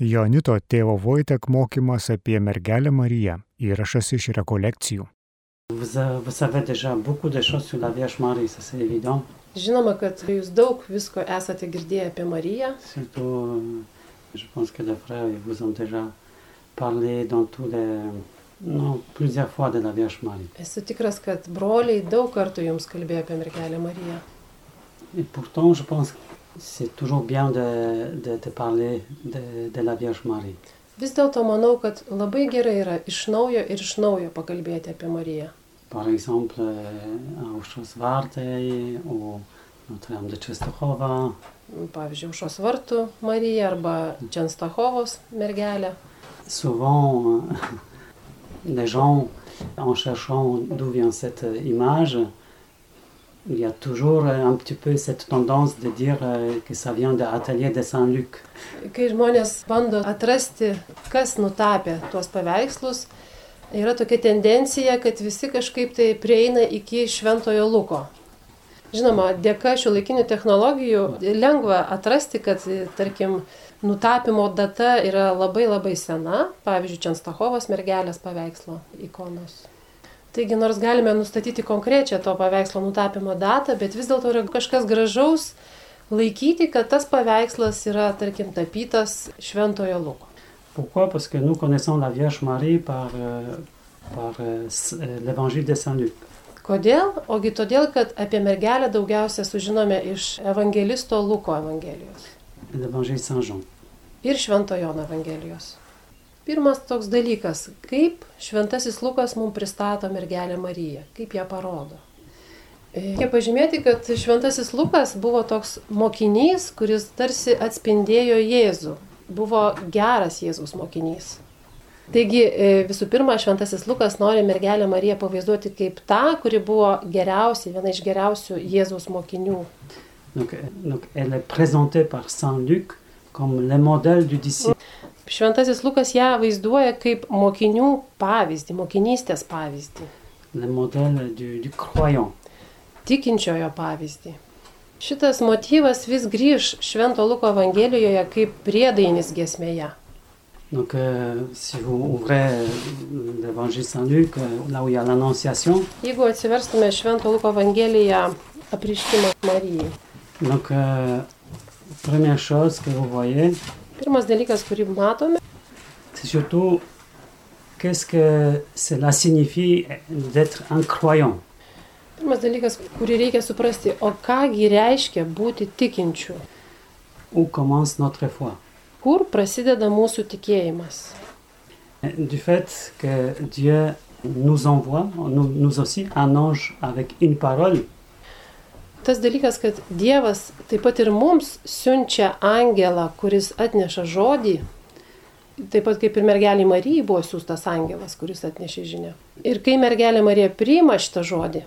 Jonito tėvo Vojtek mokymas apie mergelę Mariją. Įrašas iš rekolekcijų. Žinoma, kad jūs daug visko esate girdėję apie Mariją. Je pense que les frères vous ont déjà parlé dans tous les... Non, plusieurs fois de la Vierge Marie. Esu tikras, kad broliai daug kartų jums kalbėjo apie mergelę Mariją. Et pourtant, je pense c'est toujours bien de, de, de parler de, de la Vierge Marie. Vis dėlto manau, kad labai gerai yra iš naujo ir iš naujo pakalbėti apie Mariją. Par exemple, euh, Aušros Vartai ou Notre-Dame de Częstochowa. Pavyzdžiui, Aušos vartų Marija arba Čenstachovos mergelė. Souvent, euh, les gens, en cherchant d'où vient cette image, il y a toujours euh, un petit peu cette tendance de dire euh, que ça vient de l'atelier de Saint-Luc. Kai žmonės bando atrasti, kas nutapė tuos paveikslus, yra tokia tendencija, kad visi kažkaip tai prieina iki Šventojo Luko. Žinoma, dėka šių laikinių technologijų lengva atrasti, kad, tarkim, nutapimo data yra labai labai sena, pavyzdžiui, Čenstachovos mergelės paveikslo ikonos. Taigi, nors galime nustatyti konkrečią to paveikslo nutapimo datą, bet vis dėlto yra kažkas gražaus laikyti, kad tas paveikslas yra, tarkim, tapytas Šventojo Luko. Pourquoi Parce que nous connaissons la Vierge Marie par, euh, par euh, euh, l'évangile de Saint-Luc. Kodėl? Ogi todėl, kad apie mergelę daugiausia sužinome iš evangelisto Luko evangelijos l'évangile Saint-Jean. ir Šventojo evangelijos. Pirmas toks dalykas, kaip Šventasis Lukas mums pristato mergelę Mariją, kaip ją parodo. Reikia pažymėti, kad Šventasis Lukas buvo toks mokinys, kuris tarsi atspindėjo Jėzų. Buvo geras Jėzaus mokinys. Taigi e, visų pirma, Šventasis Lukas nori mergelę Mariją pavaizduoti kaip tą, kuri buvo geriausia, viena iš geriausių Jėzaus mokinių. Donc, donc elle est présentée par Saint-Luc comme le modèle du disciple. Šventasis Lukas ją vaizduoja kaip mokinių pavyzdį, mokinystės pavyzdį, le modèle du, du croyant. tikinčiojo pavyzdį. Šitas motyvas vis grįž Švento Luko Evangelijoje kaip priedainis gesmėje. Donc, euh, si vous ouvrez euh, l'évangile Saint-Luc, euh, là où il y a l'Annonciation, Jeigu atsiverstume Švento Luko Evangeliją apriškimą Marijai. donc, euh, première chose que vous voyez, Pirmas dalykas, kurį matome, c'est surtout qu'est-ce que cela signifie d'être un croyant. pirmas dalykas, kurį reikia suprasti, o kągi reiškia būti tikinčiu, Où commence notre foi kur prasideda mūsų tikėjimas. Du fait que Dieu nous envoie, nous, nous aussi, un ange avec une parole, Tas dalykas, kad Dievas taip pat ir mums siunčia angelą, kuris atneša žodį, taip pat kaip ir mergelė Marijai buvo siūstas angelas, kuris atnešė žinią. Ir kai mergelė Marija priima šitą žodį,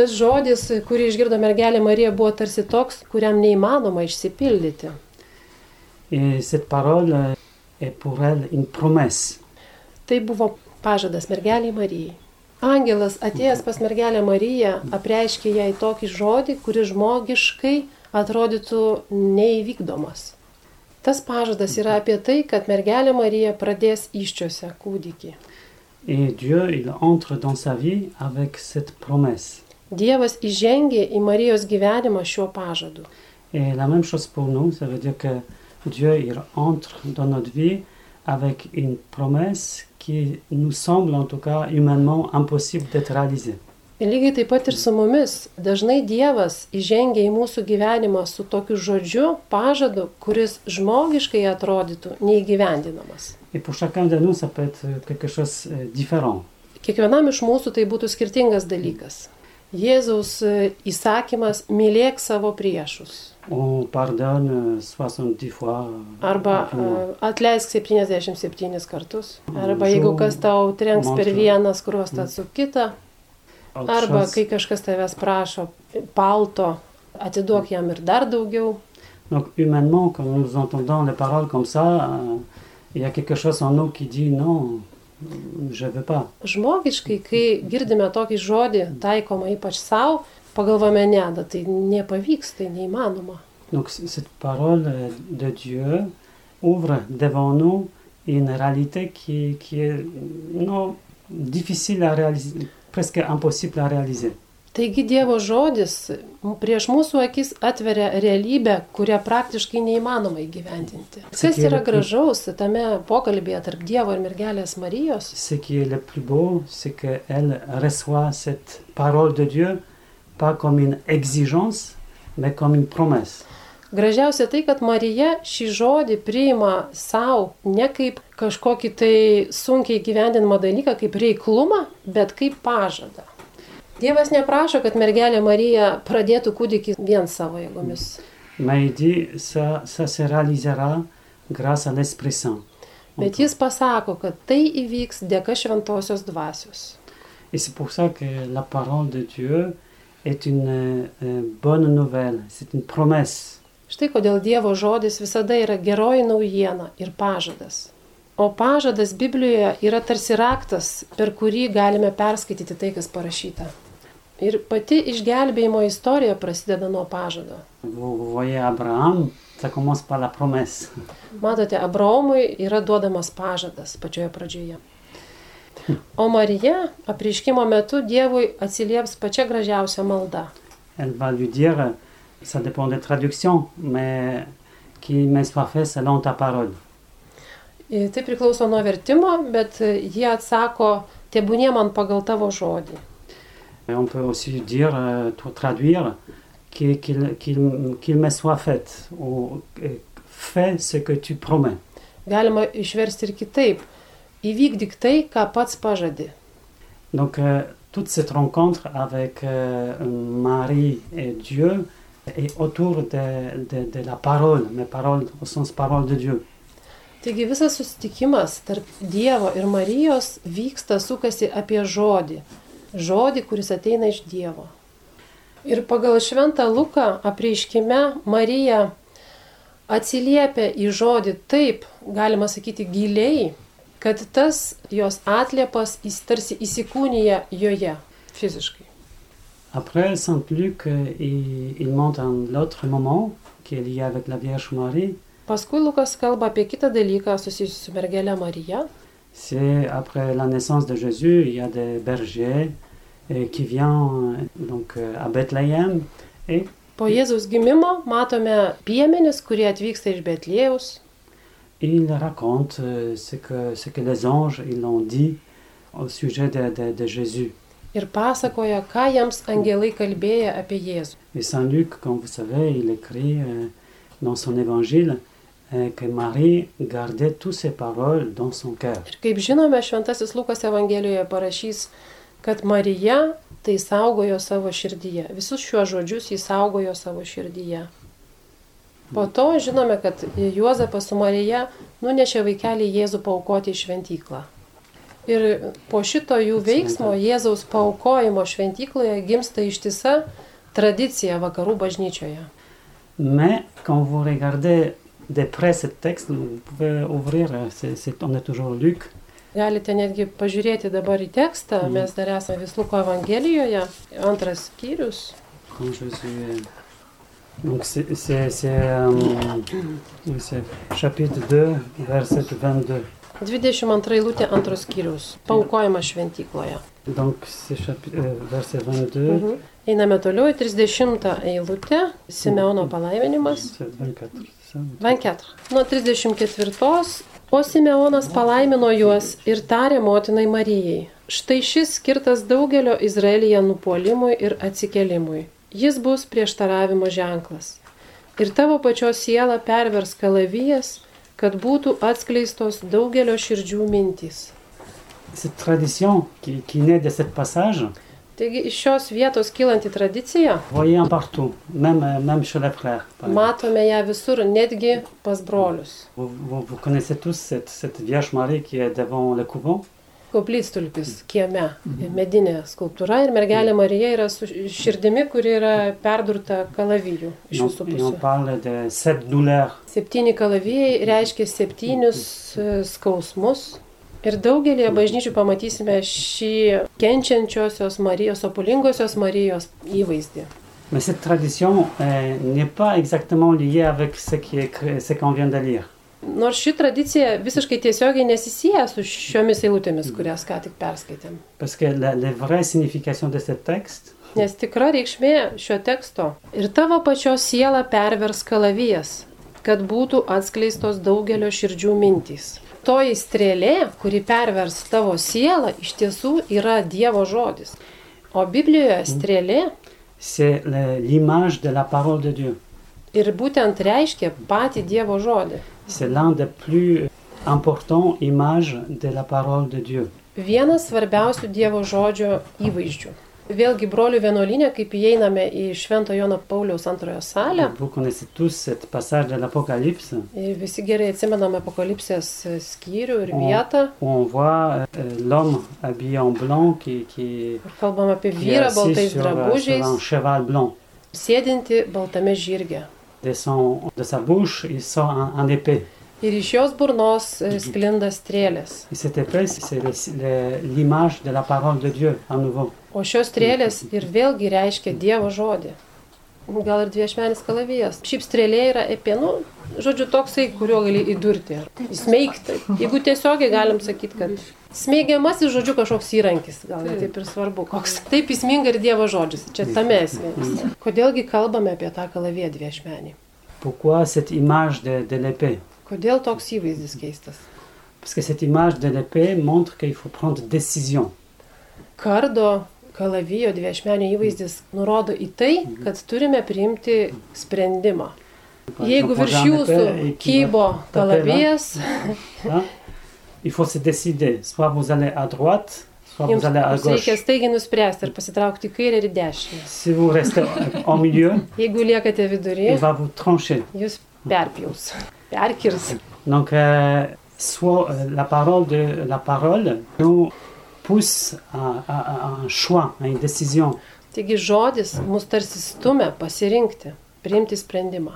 tas žodis, kurį išgirdo mergelė Marija, buvo tarsi toks, kuriam neįmanoma išsipildyti. Tai buvo pažadas mergeliai Marijai. Angelas atėjęs pas mergelę Mariją apreiškė jai tokį žodį, kuris žmogiškai atrodytų neįvykdomas. Tas pažadas yra apie tai, kad mergelė Marija pradės iščiose kūdikį. Et Dieu, il entre dans sa vie avec cette promesse. Dievas įžengė į Marijos gyvenimą šiuo pažadu. Et la même chose pour nous, ça veut dire que Dieu, il entre dans notre vie avec une promesse qui nous semble en tout cas humainement impossible d'être réalisée. Ir lygiai taip pat ir su mumis. Dažnai Dievas įžengia į mūsų gyvenimą su tokiu žodžiu, pažadu, kuris žmogiškai atrodytų neįgyvendinamas. Nous, différent. Kiekvienam iš mūsų tai būtų skirtingas dalykas. Jėzaus e, įsakymas mylėk savo priešus. On pardonne 70 fois. Arba e, atleisk 77 kartus. Arba jeigu kas tau trenks per vieną skruostą su kita. Autre Arba kai kažkas tavęs prašo palto, atiduok jam ir dar daugiau. Donc humainement, quand nous entendons les paroles comme ça, euh, il y a quelque chose en nous qui dit non, pas. Žmogiškai, kai girdime tokį žodį taikomą ypač savo, pagalvome, ne, da, tai nepavyks, tai neįmanoma. Donc cette parole euh, de Dieu, ouvre devant nous une réalité qui, qui est non, difficile à réaliser, presque impossible à réaliser. Taigi Dievo žodis prieš mūsų akis atveria realybę, kurią praktiškai neįmanoma įgyvendinti. Kas yra gražaus tame pokalbėje tarp Dievo ir mergelės Marijos? Ce qui est le plus beau, c'est qu'elle reçoit cette parole de Dieu pas comme une exigence, mais comme une promesse. Gražiausia tai, kad Marija šį žodį priima savo ne kaip kažkokį tai sunkiai gyvendinamą dalyką, kaip reiklumą, bet kaip pažadą. Dievas neprašo, kad mergelė Marija pradėtų kūdikį vien savo jėgomis. Mais dit ça, ça se réalisera grâce à l'Esprit Saint. Bet jis pasako, kad tai įvyks dėka šventosios dvasios. Et c'est pour ça que la parole de Dieu est une euh, bonne nouvelle, c'est une promesse. Štai kodėl Dievo žodis visada yra geroji naujiena ir pažadas. O pažadas Biblijoje yra tarsi raktas, per kurį galime perskaityti tai, kas parašyta. Ir pati išgelbėjimo istorija prasideda nuo pažado. Vous, vous voyez Abraham, ça commence par la promesse. Matote, Abraomui yra duodamas pažadas pačioje pradžioje. O Marija apreiškimo metu Dievui atsilieps pačia gražiausia malda. Elle va lui dire, ça dépend des traductions, mais qu'il me soit fait selon ta parole. Tai priklauso nuo vertimo, bet jie atsako, tebūnie man pagal tavo žodį. Et on peut aussi dire, euh, traduire, qu'il qu'il- qu'il- qu'il me soit fait, ou fais ce que tu promets. Galima išversti ir kitaip. Įvykdyk tai, ką pats pažadi. Donc, euh, toute cette rencontre avec euh, Marie et Dieu est autour de, de- de la parole, mais parole au sens parole de Dieu. Taigi visas susitikimas tarp Dievo ir Marijos vyksta, sukasi apie žodį. Žodį, kuris ateina iš Dievo. Ir pagal šventą Luką apreiškime Marija atsiliepia į žodį taip, galima sakyti, giliai, kad tas jos atliepas tarsi įsikūnyja joje fiziškai. Après, Saint Luc, il, il montre un autre moment qui est lié avec la Vierge Marie. Paskui Lukas kalba apie kitą dalyką susijusiu su mergelė Marija. C'est après la naissance de Jésus, il y a des bergers qui viennent euh, donc, euh, à Bethléem et Po Jėzaus gimimo matome piemenis, kurie atvyksta iš Betlėjaus. il raconte euh, ce, que, ce que les anges ils dit au sujet de, de- de Jésus. ir pasakoja, ką jiems angelai kalbėjo apie Jėzų. Et Saint Luc, comme vous savez, il écrit euh, dans son évangile euh, que Marie gardait toutes ces paroles dans son cœur. Ir kaip žinome, Šventasis Lukas Evangelijoje parašys, kad Marija tai saugojo savo širdyje. Visus šiuos žodžius jis saugojo savo širdyje. Po to žinome, kad Juozapas su Marija nunešė vaikelį Jėzų paukoti į šventyklą. Ir po šito jų veiksmo Jėzaus paukojimo šventykloje gimsta ištisa tradicija vakarų bažnyčioje. Mais quand vous regardez de près ce texte, vous pouvez ouvrir, c'est- c'est- on est toujours Luc, Galite netgi pažiūrėti dabar į tekstą, Mhm. mes dar esame Visluko Evangelijoje, antras skyrius. Donc c'est chapitre 2, verset 22. 22 eilutė antros skyrius, paukojimas šventykloje. Donc chapitre, verset 22, Mhm. Einame toliau į 30 eilutę, Simeono palaiminimas. c'est 24. c'est ça 24. Nuo 34. O Simeonas palaimino juos ir tarė motinai Marijai. Štai šis skirtas daugelio Izraelyje nupolimui ir atsikelimui. Jis bus prieštaravimo ženklas. Ir tavo pačios siela pervers kalavijas, kad būtų atskleistos daugelio širdžių mintys. Cette tradition qui, qui naît de ce passage, Taigi iš šios vietos kylanti tradicija, un partout, même, même chez les frères. matome ją visur, netgi pas brolius. Vous, vous- vous connaissez tous cette, cette Vierge Marie qui est devant le couvent. Koplytstulpis kieme, medinė skulptūra ir mergelė Marija yra su širdimi, kuri yra perdurta kalavijų iš visų pusių. Septyni kalavijai reiškia septynius e, skausmus. Ir daugelį bažnyčių pamatysime šį kenčiančiosios Marijos, opulingosios Marijos įvaizdį. Mais cette tradition euh, n'est pas exactement liée avec ce qui est écrit- ce qu'on vient de lire. Nors ši tradicija visiškai tiesiogiai nesisėja su šiomis eilutėmis, kurias ką tik perskaitėm. La, la texte, Nes tikra reikšmė šio teksto ir tavo pačios siela pervers kalavijas, kad būtų atskleistos daugelio širdžių mintys. Toji strėlė, kuri pervers tavo sielą, iš tiesų yra Dievo žodis. O Biblijoje strėlė c'est l'image de la parole de Dieu. ir būtent reiškia patį Dievo žodį. C'est l'un des plus importants images de la parole de Dieu. Vienas svarbiausių Dievo žodžio įvaizdžių. Vėlgi, brolių vienuolinė, kaip įeiname į Švento Jono Pauliaus antrojo salę, ir visi gerai atsimename apokalipsės skyrių ir vietą, où on voit euh, l'homme habillé en blanc qui, qui, kur kalbam apie vyrą baltais sur, euh, drabužiais, un cheval blanc. sėdinti baltame žirge. De, son, de sa bouche, il sort un, un épée. Ir iš jos burnos e, sklinda strėlės. Et cette épée, c'est l'image de la parole de Dieu à nouveau. O šios strėlės ir vėlgi reiškia Dievo žodį. Gal ir dviešmenis kalavijas. Šiaip strėlė yra apie, nu, žodžiu, toksai, kuriuo gali įdurti. ar Įsmeigti. Jeigu tiesiogiai galim sakyti, kad smeigiamasis, žodžiu, kažkoks įrankis. Gal ne taip ir svarbu. Koks. Taip įsminga ir Dievo žodžis. Čia tame esmė. Kodėlgi kalbame apie tą kalaviją dviešmenį? Pourquoi cette image de, de l'épée Kodėl toks įvaizdis keistas? Parce que cette image de l'épée montre qu'il faut prendre décision. Kardo kalavijo dviešmenio įvaizdis nurodo į tai, kad turime priimti sprendimą. Jeigu virš jūsų kybo kalavijas, il faut se décider. Soit vous allez à droite, soit jums vous allez à jums reikia gauche. staigiai nuspręsti ir pasitraukti į kairę ir į dešinę. Si vous restez au milieu, Jeigu liekate vidury, il va vous trancher. jūs perpjaus, perkirs. Donc, euh, soit euh, la parole de la parole nous pousse à, à- à un choix, à une décision. Taigi žodis mus tarsi stumia pasirinkti, priimti sprendimą.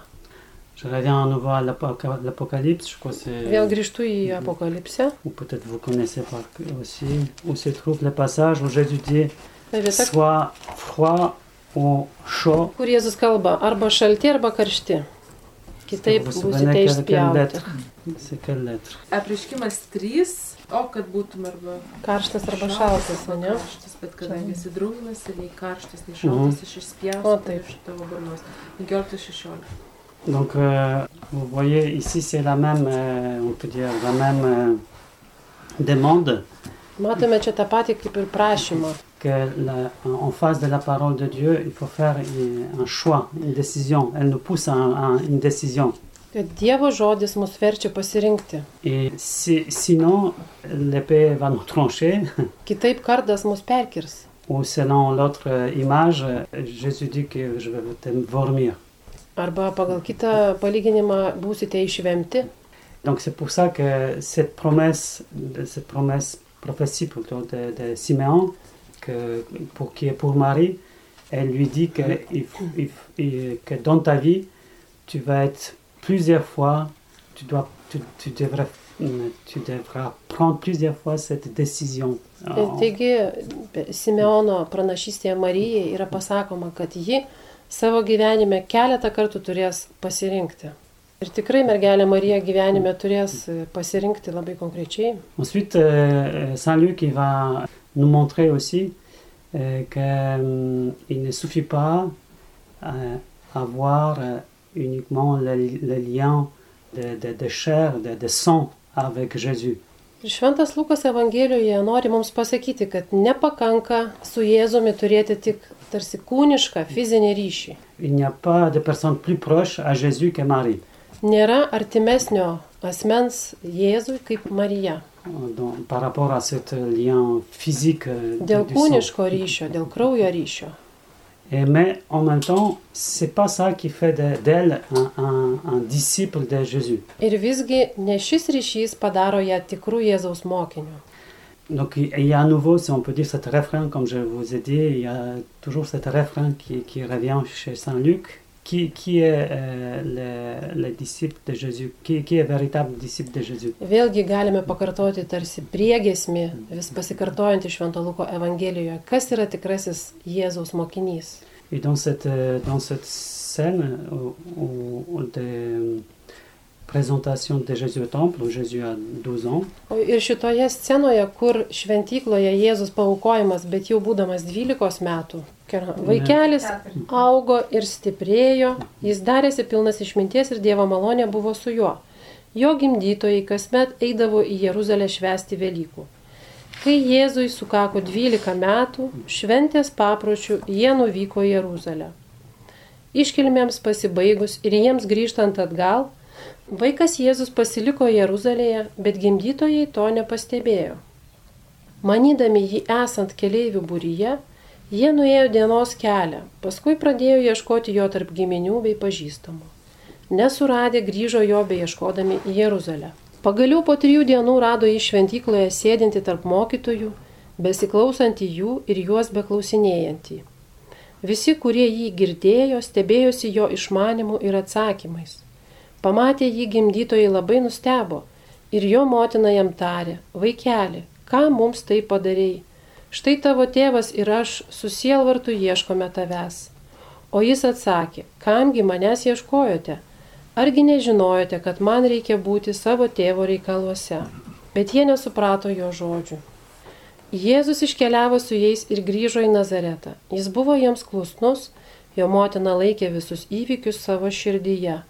Je reviens à nouveau à l'Apoca- l'Apocalypse, je crois que c'est... Vėl grįžtu į apokalipsę. Ou peut-être vous connaissez par aussi, où se trouve le passage où Jésus dit Ta vieta, soit froid ou chaud. kur Jėzus kalba, arba šalti, arba karšti. Kitaip būsite išspjauti. Apriškimas 3, o kad būtum arba Karštas arba šaltas, arba ne? karštas, bet kadangi esi drungnas ir nei karštas, nei šaltas, aš O, išspjausiu taip. iš tavo burnos. 15-16. Donc, euh, vous voyez, ici, c'est la même, euh, on peut dire, la même euh, demande Matome čia tą patį kaip ir prašymą. que la- en face de la parole de Dieu, il faut faire un choix, une décision. Elle nous pousse à une décision. Kad Dievo žodis mus verčia pasirinkti. Et si- sinon, l'épée va nous trancher. Kitaip kardas mus perkirs. Ou selon l'autre euh, image, Jésus dit que je vais te vomir. Arba pagal kitą palyginimą būsite išvemti. Donc c'est pour ça que cette promesse, cette promesse, prophétie plutôt de, de Siméon, que, pour, qui est pour Marie, elle lui dit il il- que dans ta vie, tu vas être plusieurs fois, tu, dois, tu, tu devrais, tu devras prendre plusieurs fois cette décision. Taigi Simeono pranašystėje Marijai yra pasakoma, kad ji savo gyvenime keletą kartų turės pasirinkti. Ir tikrai mergelė Marija gyvenime turės e, pasirinkti labai konkrečiai. Ensuite, euh, Saint Luc va nous montrer aussi euh, qu'il ne suffit pas avoir euh, uniquement le, le lien de, de, de chair, de, de sang avec Jésus. Ir Šventas Lukas Evangelijoje nori mums pasakyti, kad nepakanka su Jėzumi turėti tik tarsi kūnišką fizinį ryšį. Il n'y a pas de personne plus proche à Jésus que Marie. Nėra artimesnio asmens Jėzui kaip Marija. Euh, Dėl kūniško ryšio, dėl kraujo ryšio. Et, mais en même temps, c'est pas ça qui fait de- d'elle un, un- un disciple de Jésus. Ir visgi ne šis ryšys padaro ją tikrų Jėzaus mokiniu. Donc il il y a à nouveau, si on peut dire, cet refrain, comme je vous ai dit, il y a toujours cet refrain qui, qui revient chez Saint Luc. Qui, qui est euh, le, le disciple de Jésus? Qui, qui est véritable disciple de Jésus? Vėlgi galime pakartoti tarsi priegesmį, vis pasikartojantį Švento Luko Evangelijoje, kas yra tikrasis Jėzaus mokinys. Et dans cette, euh, dans cette scène où, où- où de présentation de où Jésus a 12 ans. O ir šitoje scenoje, kur šventykloje Jėzus paukojamas, bet jau būdamas 12 metų, vaikelis augo ir stiprėjo, jis darėsi pilnas išminties ir Dievo malonė buvo su juo. Jo gimdytojai kasmet eidavo į Jeruzalę švęsti Velykų. Kai Jėzui sukako 12 metų, šventės papročių jie nuvyko į Jeruzalę. Iškilmėms pasibaigus ir jiems grįžtant atgal, vaikas Jėzus pasiliko Jeruzalėje, bet gimdytojai to nepastebėjo. Manydami jį esant keleivių būryje, jie nuėjo dienos kelią, paskui pradėjo ieškoti jo tarp giminių bei pažįstamų. Nesuradę grįžo jo beieškodami į Jeruzalę. Pagaliau po trijų dienų rado jį šventykloje sėdinti tarp mokytojų, besiklausantį jų ir juos beklausinėjantį. Visi, kurie jį girdėjo, stebėjosi jo išmanimu ir atsakymais. Pamatė jį gimdytojai labai nustebo ir jo motina jam tarė, vaikeli, ką mums tai padarėjai? Štai tavo tėvas ir aš su sielvartu ieškome tavęs. O jis atsakė, kamgi manęs ieškojote? Argi nežinojote, kad man reikia būti savo tėvo reikaluose? Bet jie nesuprato jo žodžių. Jėzus iškeliavo su jais ir grįžo į Nazaretą. Jis buvo jiems klusnus, jo motina laikė visus įvykius savo širdyje.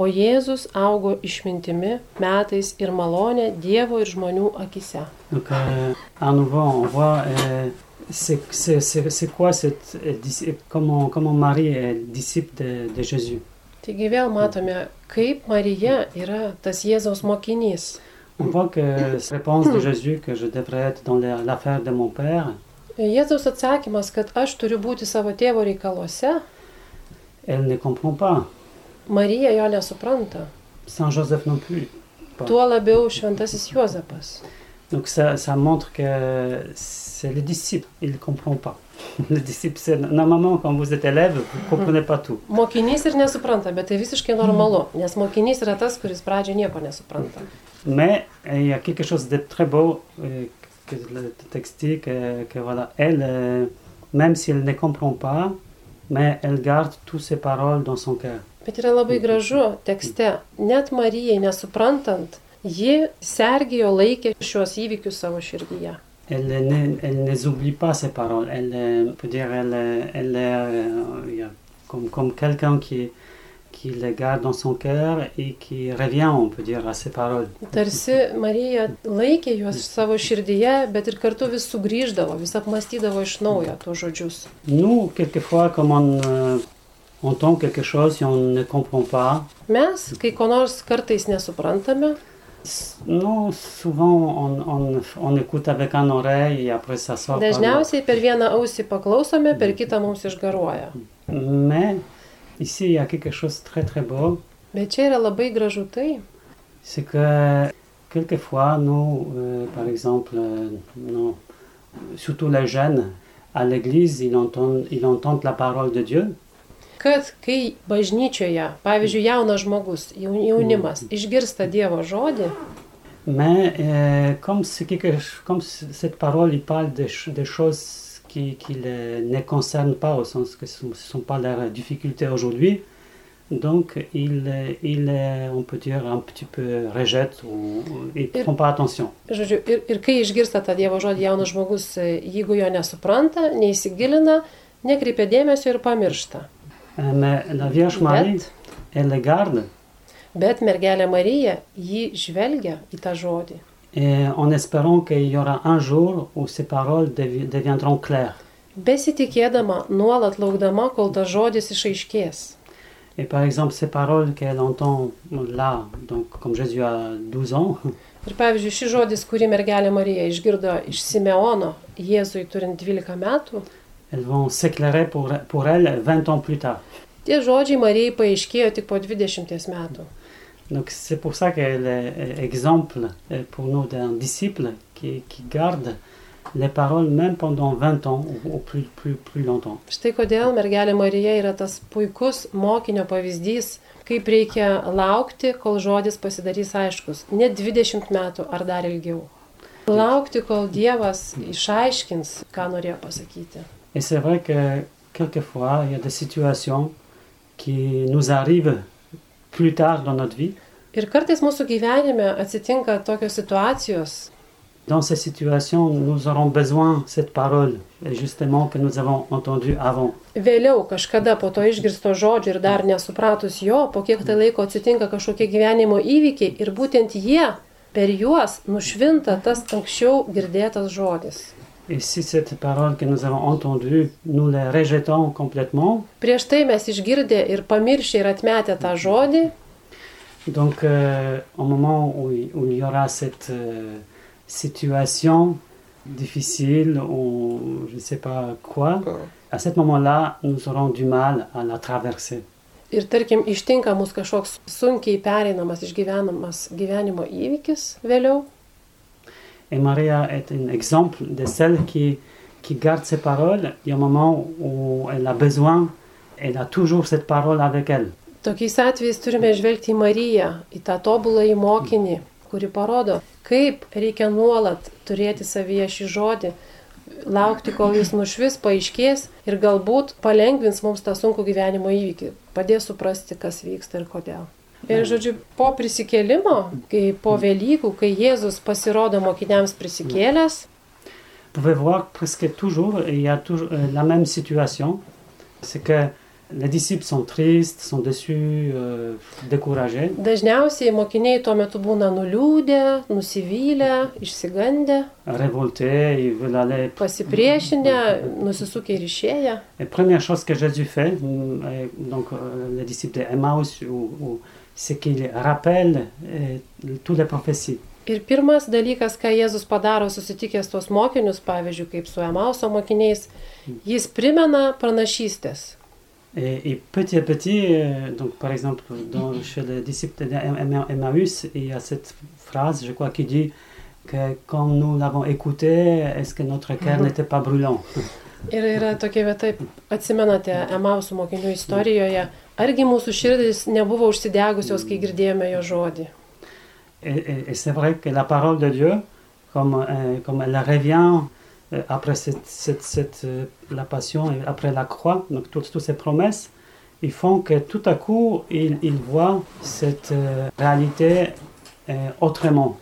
O Jėzus augo išmintimi, metais ir malonė Dievo ir žmonių akise. Donc, euh, à nouveau, on voit euh, c'est quoi cette, euh, comment, comment Marie est disciple de, de Jésus. Taigi vėl matome, kaip Marija yra tas Jėzaus mokinys. On voit que cette réponse de Jésus que je devrais être dans la- l'affaire de mon père, Jėzaus atsakymas, kad aš turiu būti savo tėvo reikaluose, elle ne comprend pas. Marija jo nesupranta. Saint Joseph non plus. Tuo labiau šventasis Juozapas. Donc ça, ça montre que c'est le disciple, il ne comprend pas. Le disciple, c'est normalement quand vous êtes élève, vous ne comprenez pas tout. Mokinys ir nesupranta, bet tai visiškai normalu, nes mokinys yra tas, kuris pradžioje nieko nesupranta. Mais il y a quelque chose de très beau euh, que le texte dit que, que voilà, elle, euh, même si elle ne comprend pas, mais elle garde toutes ces paroles dans son cœur. Bet yra labai gražu tekste, net Marijai nesuprantant, ji sergijo laikė šios įvykius savo širdyje. Elle ne, elle ne oublie pas ces paroles. Elle, euh, peut dire, elle, euh, elle est euh, comme, comme quelqu'un qui, qui les garde dans son cœur et qui revient, on peut dire, à ces paroles. Tarsi Marija laikė juos savo širdyje, bet ir kartu vis sugrįždavo, vis apmastydavo iš naujo tuos žodžius. Nous, quelquefois, comme on euh, entend quelque chose et on ne comprend pas, Mes, kai ko nors kartais nesuprantame, nous, souvent, on, on, on écoute avec un oreille et après ça sort. par dažniausiai per vieną ausį paklausome, per kitą mums išgaruoja. Mais ici, il y a quelque chose de très très beau. Bet čia yra labai gražu tai, C'est que quelquefois, nous, euh, par exemple, euh, nous, surtout les jeunes, à l'église, ils entendent, ils entendent la parole de Dieu, kad kai bažnyčioje, pavyzdžiui, jaunas žmogus, jaun- jaunimas išgirsta Dievo žodį, mais euh, comme, c'est quelque, comme cette parole, il parle des, des choses qui, qui les- ne concernent pas, au sens que ce ne sont pas leurs difficultés aujourd'hui, donc il, il, on peut dire, un petit peu rejette ou il ne prend pas attention. žodžiu, ir, ir kai išgirsta tą Dievo žodį jaunas žmogus, e, jeigu jo nesupranta, neįsigilina, nekreipia dėmesio ir pamiršta. Euh, mais la Vierge Marie, Bet, mergelė Marija jį žvelgia į tą žodį. En espérant qu'il y aura un jour où ces paroles devi- deviendront claires. Besitikėdama, nuolat laukdama, kol tas žodis išaiškės. Et par exemple, ces paroles qu'elle entend là, donc comme Jésus a 12 ans, Ir pavyzdžiui, šis žodis, kurį mergelė Marija išgirdo iš Simeono Jėzui turint 12 metų, elles vont s'éclairer pour, pour elle 20 ans plus tard. tie žodžiai Marijai paaiškėjo tik po 20 metų. Donc c'est pour ça qu'elle est exemple pour nous d'un disciple qui, qui garde les paroles même pendant 20 ans ou, ou plus, plus, plus longtemps. Štai kodėl mergelė Marija yra tas puikus mokinio pavyzdys, kaip reikia laukti, kol žodis pasidarys aiškus. Ne 20 metų ar dar ilgiau. Laukti, kol Dievas išaiškins, ką norėjo pasakyti. Et c'est vrai que quelquefois, il y a des situations qui nous arrivent plus tard dans notre vie. Ir kartais mūsų gyvenime atsitinka tokios situacijos, Dans ces situations, nous aurons besoin de cette parole, justement, que nous avons entendue avant. vėliau kažkada po to išgirsto žodžio ir dar nesupratus jo, po kiek tai laiko atsitinka kažkokie gyvenimo įvykiai ir būtent jie per juos nušvinta tas anksčiau girdėtas žodis. Et si cette parole que nous avons entendue, nous la rejetons complètement, Prieš tai mes išgirdę ir pamiršę ir atmetę tą žodį, donc euh, au moment où, il- où il y aura cette euh, situation difficile ou je ne sais pas quoi, à ce moment-là, nous aurons du mal à la traverser. ir tarkim ištinka mus kažkoks sunkiai pereinamas, išgyvenamas gyvenimo įvykis vėliau, Et Maria est un exemple de celle qui, qui garde ses paroles. Il y a un moment où elle a besoin, elle a toujours cette parole avec elle. Tokiais atvejais turime žvelgti į Mariją, į tą tobulą į mokinį, kuri parodo, kaip reikia nuolat turėti savyje šį žodį, laukti, kol jis nušvis, paaiškės ir galbūt palengvins mums tą sunkų gyvenimo įvykį, padės suprasti, kas vyksta ir kodėl. Ir žodžiu, po prisikėlimo, kai po Velykų, kai Jėzus pasirodo mokiniams prisikėlęs, Vous pouvez voir presque toujours, il y a toujours euh, la même situation. C'est que les disciples sont tristes, sont déçus, euh, découragés. dažniausiai mokiniai tuo metu būna nuliūdę, nusivylę, išsigandę, révoltés, ils veulent aller. pasipriešinę, nusisukę ir išėję. Et première chose que Jésus fait, mm, donc euh, les disciples d'Emmaüs, ou- ou- c'est qu'il rappelle euh, toutes les prophéties. Ir pirmas dalykas, ką Jėzus padaro susitikęs tuos mokinius, pavyzdžiui, kaip su Emauso mokiniais, jis primena pranašystės. Et, et petit à petit, euh, donc par exemple, dans, chez les disciples d'Emmaüs, il y a cette phrase, je crois, qui dit que quand nous l'avons écouté, est-ce que notre cœur Mhm. n'était pas brûlant Ir yra tokia vieta, atsimenate Emauso mokinių istorijoje, argi mūsų širdis nebuvo užsidegusios, kai girdėjome jo žodį. Et, et- c'est vrai que la parole de Dieu, comme, euh, comme elle revient euh, après cette, cette- cette, euh, la passion et après la croix, donc toutes, toutes ces promesses, ils font que tout à coup, ils, ils voient cette euh, réalité euh, autrement.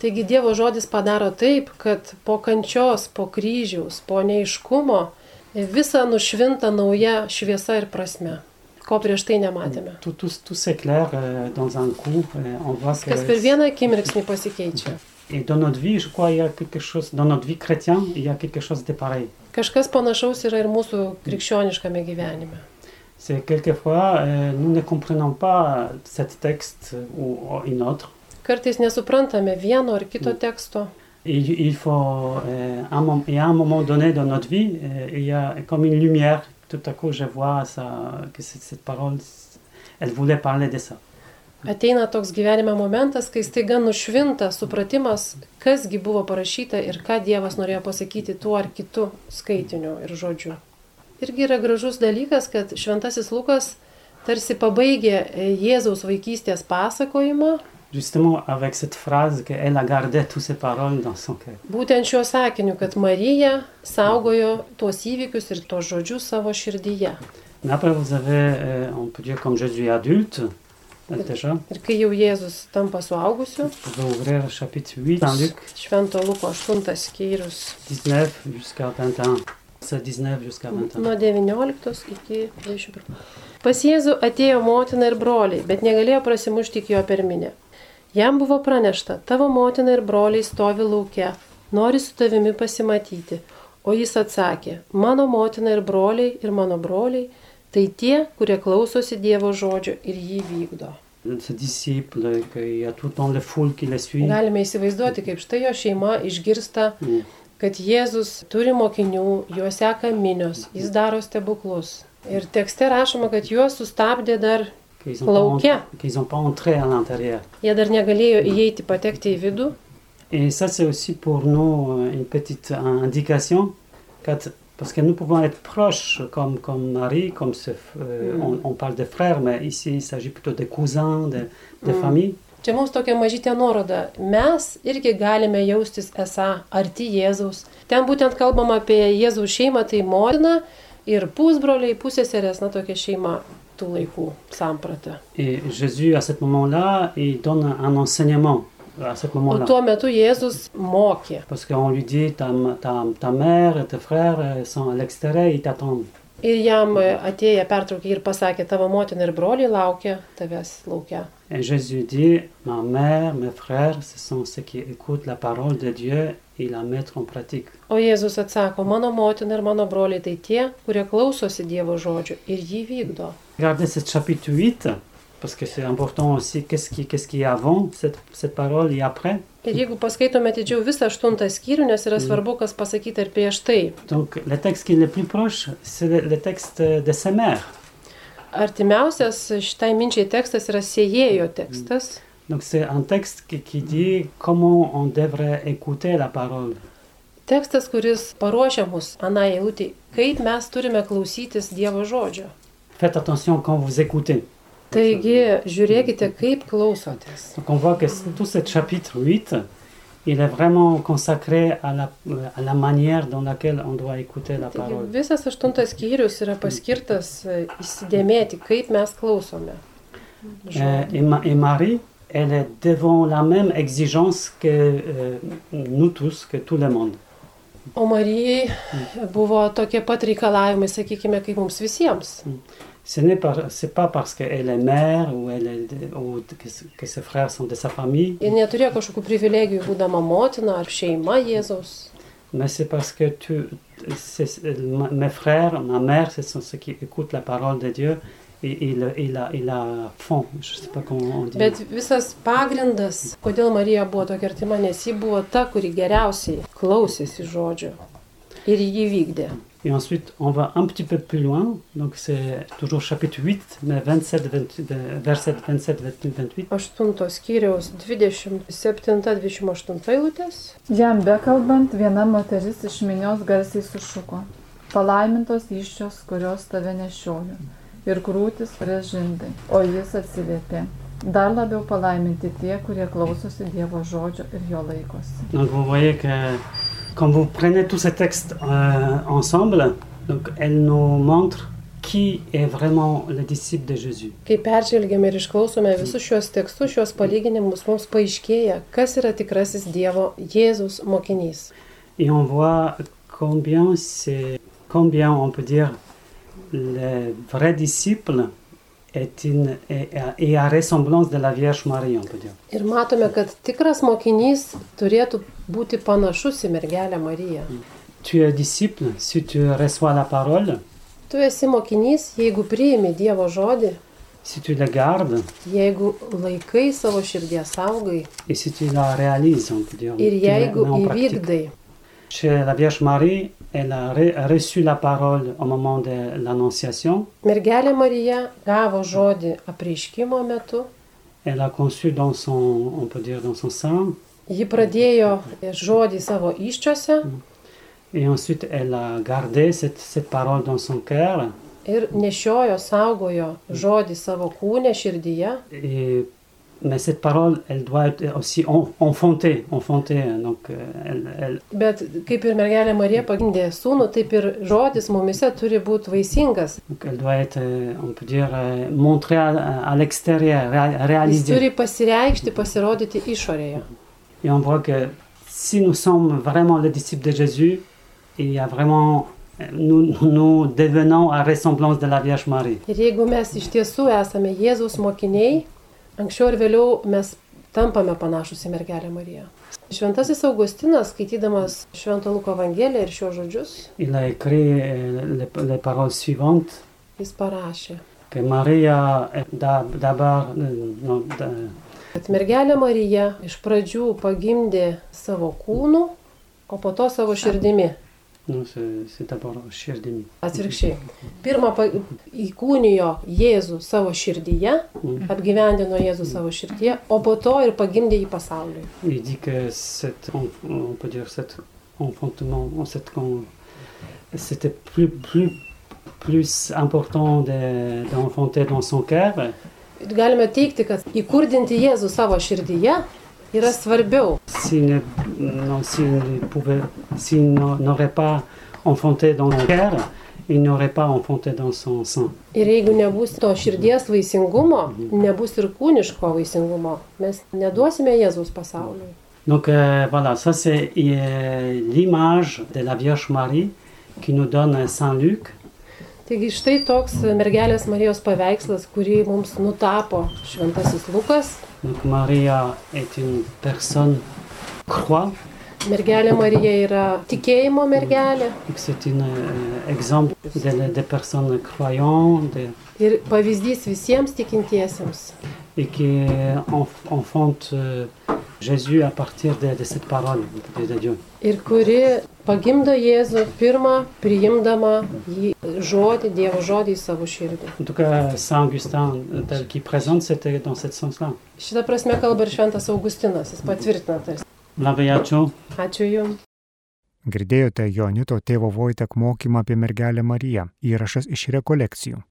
Taigi Dievo žodis padaro taip, kad po kančios, po kryžiaus, po neiškumo visa nušvinta nauja šviesa ir prasme, ko prieš tai nematėme. Tout, tout, tout s'éclaire euh, dans un coup. euh, on voit que Kas per vieną akimirksnį pasikeičia. Et dans notre vie, je crois, il y a quelque chose, dans notre vie chrétienne, il y a quelque chose de pareil. Kažkas panašaus yra ir mūsų krikščioniškame gyvenime. C'est quelquefois, euh, nous ne comprenons pas cet texte ou, ou une autre. Kartais nesuprantame vieno ar kito teksto. Et il il faut, euh, un, y a un moment donné dans notre vie, euh, il y a comme une lumière. Tout à coup, je vois ça, que cette, parole, elle voulait parler de ça. Ateina toks gyvenime momentas, kai staiga nušvinta supratimas, kasgi buvo parašyta ir ką Dievas norėjo pasakyti tuo ar kitu skaitiniu ir žodžiu. Irgi yra gražus dalykas, kad Šventasis Lukas tarsi pabaigė Jėzaus vaikystės pasakojimą, Justement, avec cette phrase qu'elle a gardé toutes ces paroles dans son cœur. būtent šiuo sakiniu, kad Marija saugojo tuos įvykius ir tuos žodžius savo širdyje. Mais après, vous avez, euh, on peut dire comme Jésus adulte, euh, déjà. Ir kai jau Jėzus tampa suaugusiu, Vous pouvez ouvrir le chapitre 8 dans Luc Švento Luko 8 skyrius 19 jusqu'à 21. C'est 19 jusqu'à 21. nuo 19 iki 21. Pas Jėzų atėjo motina ir broliai, bet negalėjo prasimušti iki jo per minę. Jam buvo pranešta, tavo motina ir broliai stovi laukia, nori su tavimi pasimatyti. O jis atsakė, mano motina ir broliai ir mano broliai, tai tie, kurie klausosi Dievo žodžio ir jį vykdo. Suit. Galime įsivaizduoti, kaip štai jo šeima išgirsta, Mm. kad Jėzus turi mokinių, juos seka minios, jis daro stebuklus. Ir tekste rašoma, kad juos sustabdė dar, Qu'ils n'ont pas, pas entré à l'intérieur. jie dar negalėjo įeiti, patekti į vidų. Et ça, c'est aussi pour nous euh, une petite indication, parce que nous pouvons être proches, comme, comme Marie, comme ce, euh, Mm. on, on parle de frères, mais ici, il s'agit plutôt de cousins, de, de Mm. famille. Čia mums tokia mažytė nuoroda. Mes irgi galime jaustis esą arti Jėzaus. Ten būtent kalbama apie Jėzaus šeimą, tai motina ir pusbroliai, pusėserės, na tokia šeima. Et Jésus, à ce moment-là, il donne un enseignement à ce moment-là. tuo metu Jėzus mokė. Parce qu'on lui dit, ta, ta, ta mère et tes frères sont à l'extérieur, ils t'attendent. Ir jam atėję pertraukė ir pasakė, tavo motina ir broliai laukia tavęs laukia. Et Jésus dit, ma mère, mes frères, ce sont ceux qui écoutent la parole de Dieu et la mettent en pratique. O Jėzus atsako, mano motina ir mano broliai tai tie, kurie klausosi Dievo žodžio ir jį vykdo. Regardez ce chapitre 8, parce que c'est important aussi, qu'est-ce qui, qu'est-ce qui est avant cette, cette parole et après. Ir jeigu paskaitome atidžiau visą aštuntą skyrių, nes yra svarbu, kas pasakyta ir prieš tai. Donc le texte qui est le plus proche, c'est le, le texte de sa mère. Artimiausias šitai minčiai tekstas yra siejėjo tekstas. Donc c'est un texte qui, qui dit comment on devrait écouter la parole. Tekstas, kuris paruošia mus anai eilutį, kaip mes turime klausytis Dievo žodžio. Faites attention quand vous écoutez. Taigi, žiūrėkite, kaip klausotės. Donc on voit que tout ce chapitre 8, il est vraiment consacré à la, à la manière dans laquelle on doit écouter la Taigi, parole. visas aštuntas skyrius yra paskirtas įsidėmėti, kaip mes klausome. Euh, et, et Marie, elle est devant la même exigence que euh, nous tous, que tout le monde. O Marijai buvo tokie pat reikalavimai, sakykime, kaip mums visiems. Ce n'est pas, pas parce qu'elle est mère ou, elle est de- ou que, ses frères sont de sa famille, Ir neturėjo kažkokių privilegijų būdama motina ar šeima Jėzaus. mais c'est parce que tu, mes frères, ma mère, ce sont ceux qui écoutent la parole de Dieu et, et, le- et la, et la font. Je sais pas comment on dit. Bet visas pagrindas, kodėl Marija buvo tokia artima, nes ji buvo ta, kuri geriausiai klausėsi žodžio. Ir jį vykdė. Et ensuite, on va un petit peu plus loin. Donc, c'est toujours chapitre 8, mais 27, 20 de- verset 27, 28. Aštuntos skyriaus 27-28 eilutės. Jam bekalbant, viena moteris iš minios garsiai sušuko. Palaimintos iščios, kurios tave nešioju. Ir krūtis prieš žindai. O jis atsiliepė. Dar labiau palaiminti tie, kurie klausosi Dievo žodžio ir jo laikosi. Donc, vous voyez que quand vous prenez tous ces textes euh, ensemble, donc, elle nous montre qui est vraiment le disciple de Jésus. Kai peržvelgiame ir išklausome visus šios tekstus, šios palyginimus, mums paaiškėja, kas yra tikrasis Dievo Jėzus mokinys. Et on voit combien c'est, combien on peut dire, le vrai disciple est, une, est, est à ressemblance de la Vierge Marie, on peut dire. Ir matome, kad tikras mokinys turėtų būti panašus į mergelę Mariją. Tu es disciple si tu reçois la parole, Tu esi mokinys, jeigu priimi Dievo žodį, si tu la gardes jeigu laikai savo širdies saugai et si tu la réalises, on peut dire. ir jeigu įvykdai. Chez la Vierge Marie, elle a re- reçu la parole au moment de l'Annonciation. Mergelė Marija gavo žodį apreiškimo metu, Elle a conçu dans son, on peut dire, dans son sein. ji pradėjo žodį savo iščiose Et ensuite, elle a gardé cette, cette parole dans son cœur. ir nešiojo, saugojo žodį savo kūnę, širdyje. Et, mais cette parole, elle doit être aussi en- enfantée. enfantée donc, euh, elle, elle- Bet kaip ir mergelė Marija pagimdė sūnų, taip ir žodis mumise turi būti vaisingas. donc elle doit être, euh, on peut dire, euh, montrée à, à l'extérieur, ré- Jis réalisée. turi pasireikšti, pasirodyti išorėje. Et on voit que si nous sommes vraiment les disciples de Jésus, il y a vraiment, nous, nous devenons à ressemblance de la Vierge Marie. Ir jeigu mes iš tiesų esame Jėzaus mokiniai, anksčiau ir vėliau mes tampame panašus į mergelę Mariją. Šventasis Augustinas, skaitydamas Švento Luko Evangeliją ir šios žodžius, euh, jis parašė, que Maria est d'ab- d'abord, euh, non, d'a- kad mergelė Marija iš pradžių pagimdė savo kūnu, o po to savo širdimi. C'est c'est d'abord Shirdimi. Atvirkščiai. Pirmą įkūnijo Jėzų savo širdyje, apgyvendino Jėzų savo širdyje, o po to ir pagimdė jį pasauliui. Il dit que cet, enf- on peut dire cet enfantement, con- c'était plus, plus, plus important de- d'enfanter dans son cœur Galime teikti, kad įkurdinti Jėzų savo širdyje yra svarbiau, s'il n'aurait pas enfanté dans mon cœur, il n'aurait pas enfanté dans son sein. Ir jeigu nebus to širdies vaisingumo, nebus ir kūniško vaisingumo. Mes neduosime Jėzaus pasauliui. Donc euh, voilà, ça c'est euh, l'image de la Vierge Marie qui nous donne Saint Luc. Taigi štai toks mergelės Marijos paveikslas, kurį mums nutapo šventasis Lukas. Donc Maria est une personne croix, Mergelė Marija yra tikėjimo mergelė c'est un euh, exemple de, de personnes croyantes de- ir pavyzdys visiems tikintiesiems. Et qui enf- enfante euh, Jésus à partir de, de cette parole de, de Dieu. Ir kuri pagimdo Jėzų pirmą priimdama jį žodį, Dievo žodį į savo širdį. En tout cas, Saint Augustin, euh, tel qu'il présente, c'était dans ce sens-là. Šitą prasme kalba ir šventas Augustinas, jis patvirtina tarsi. Laudetur Ačiū Jums. Girdėjote Jonito tėvo Vojtek mokymą apie mergelę Mariją. Įrašas iš rekolekcijų.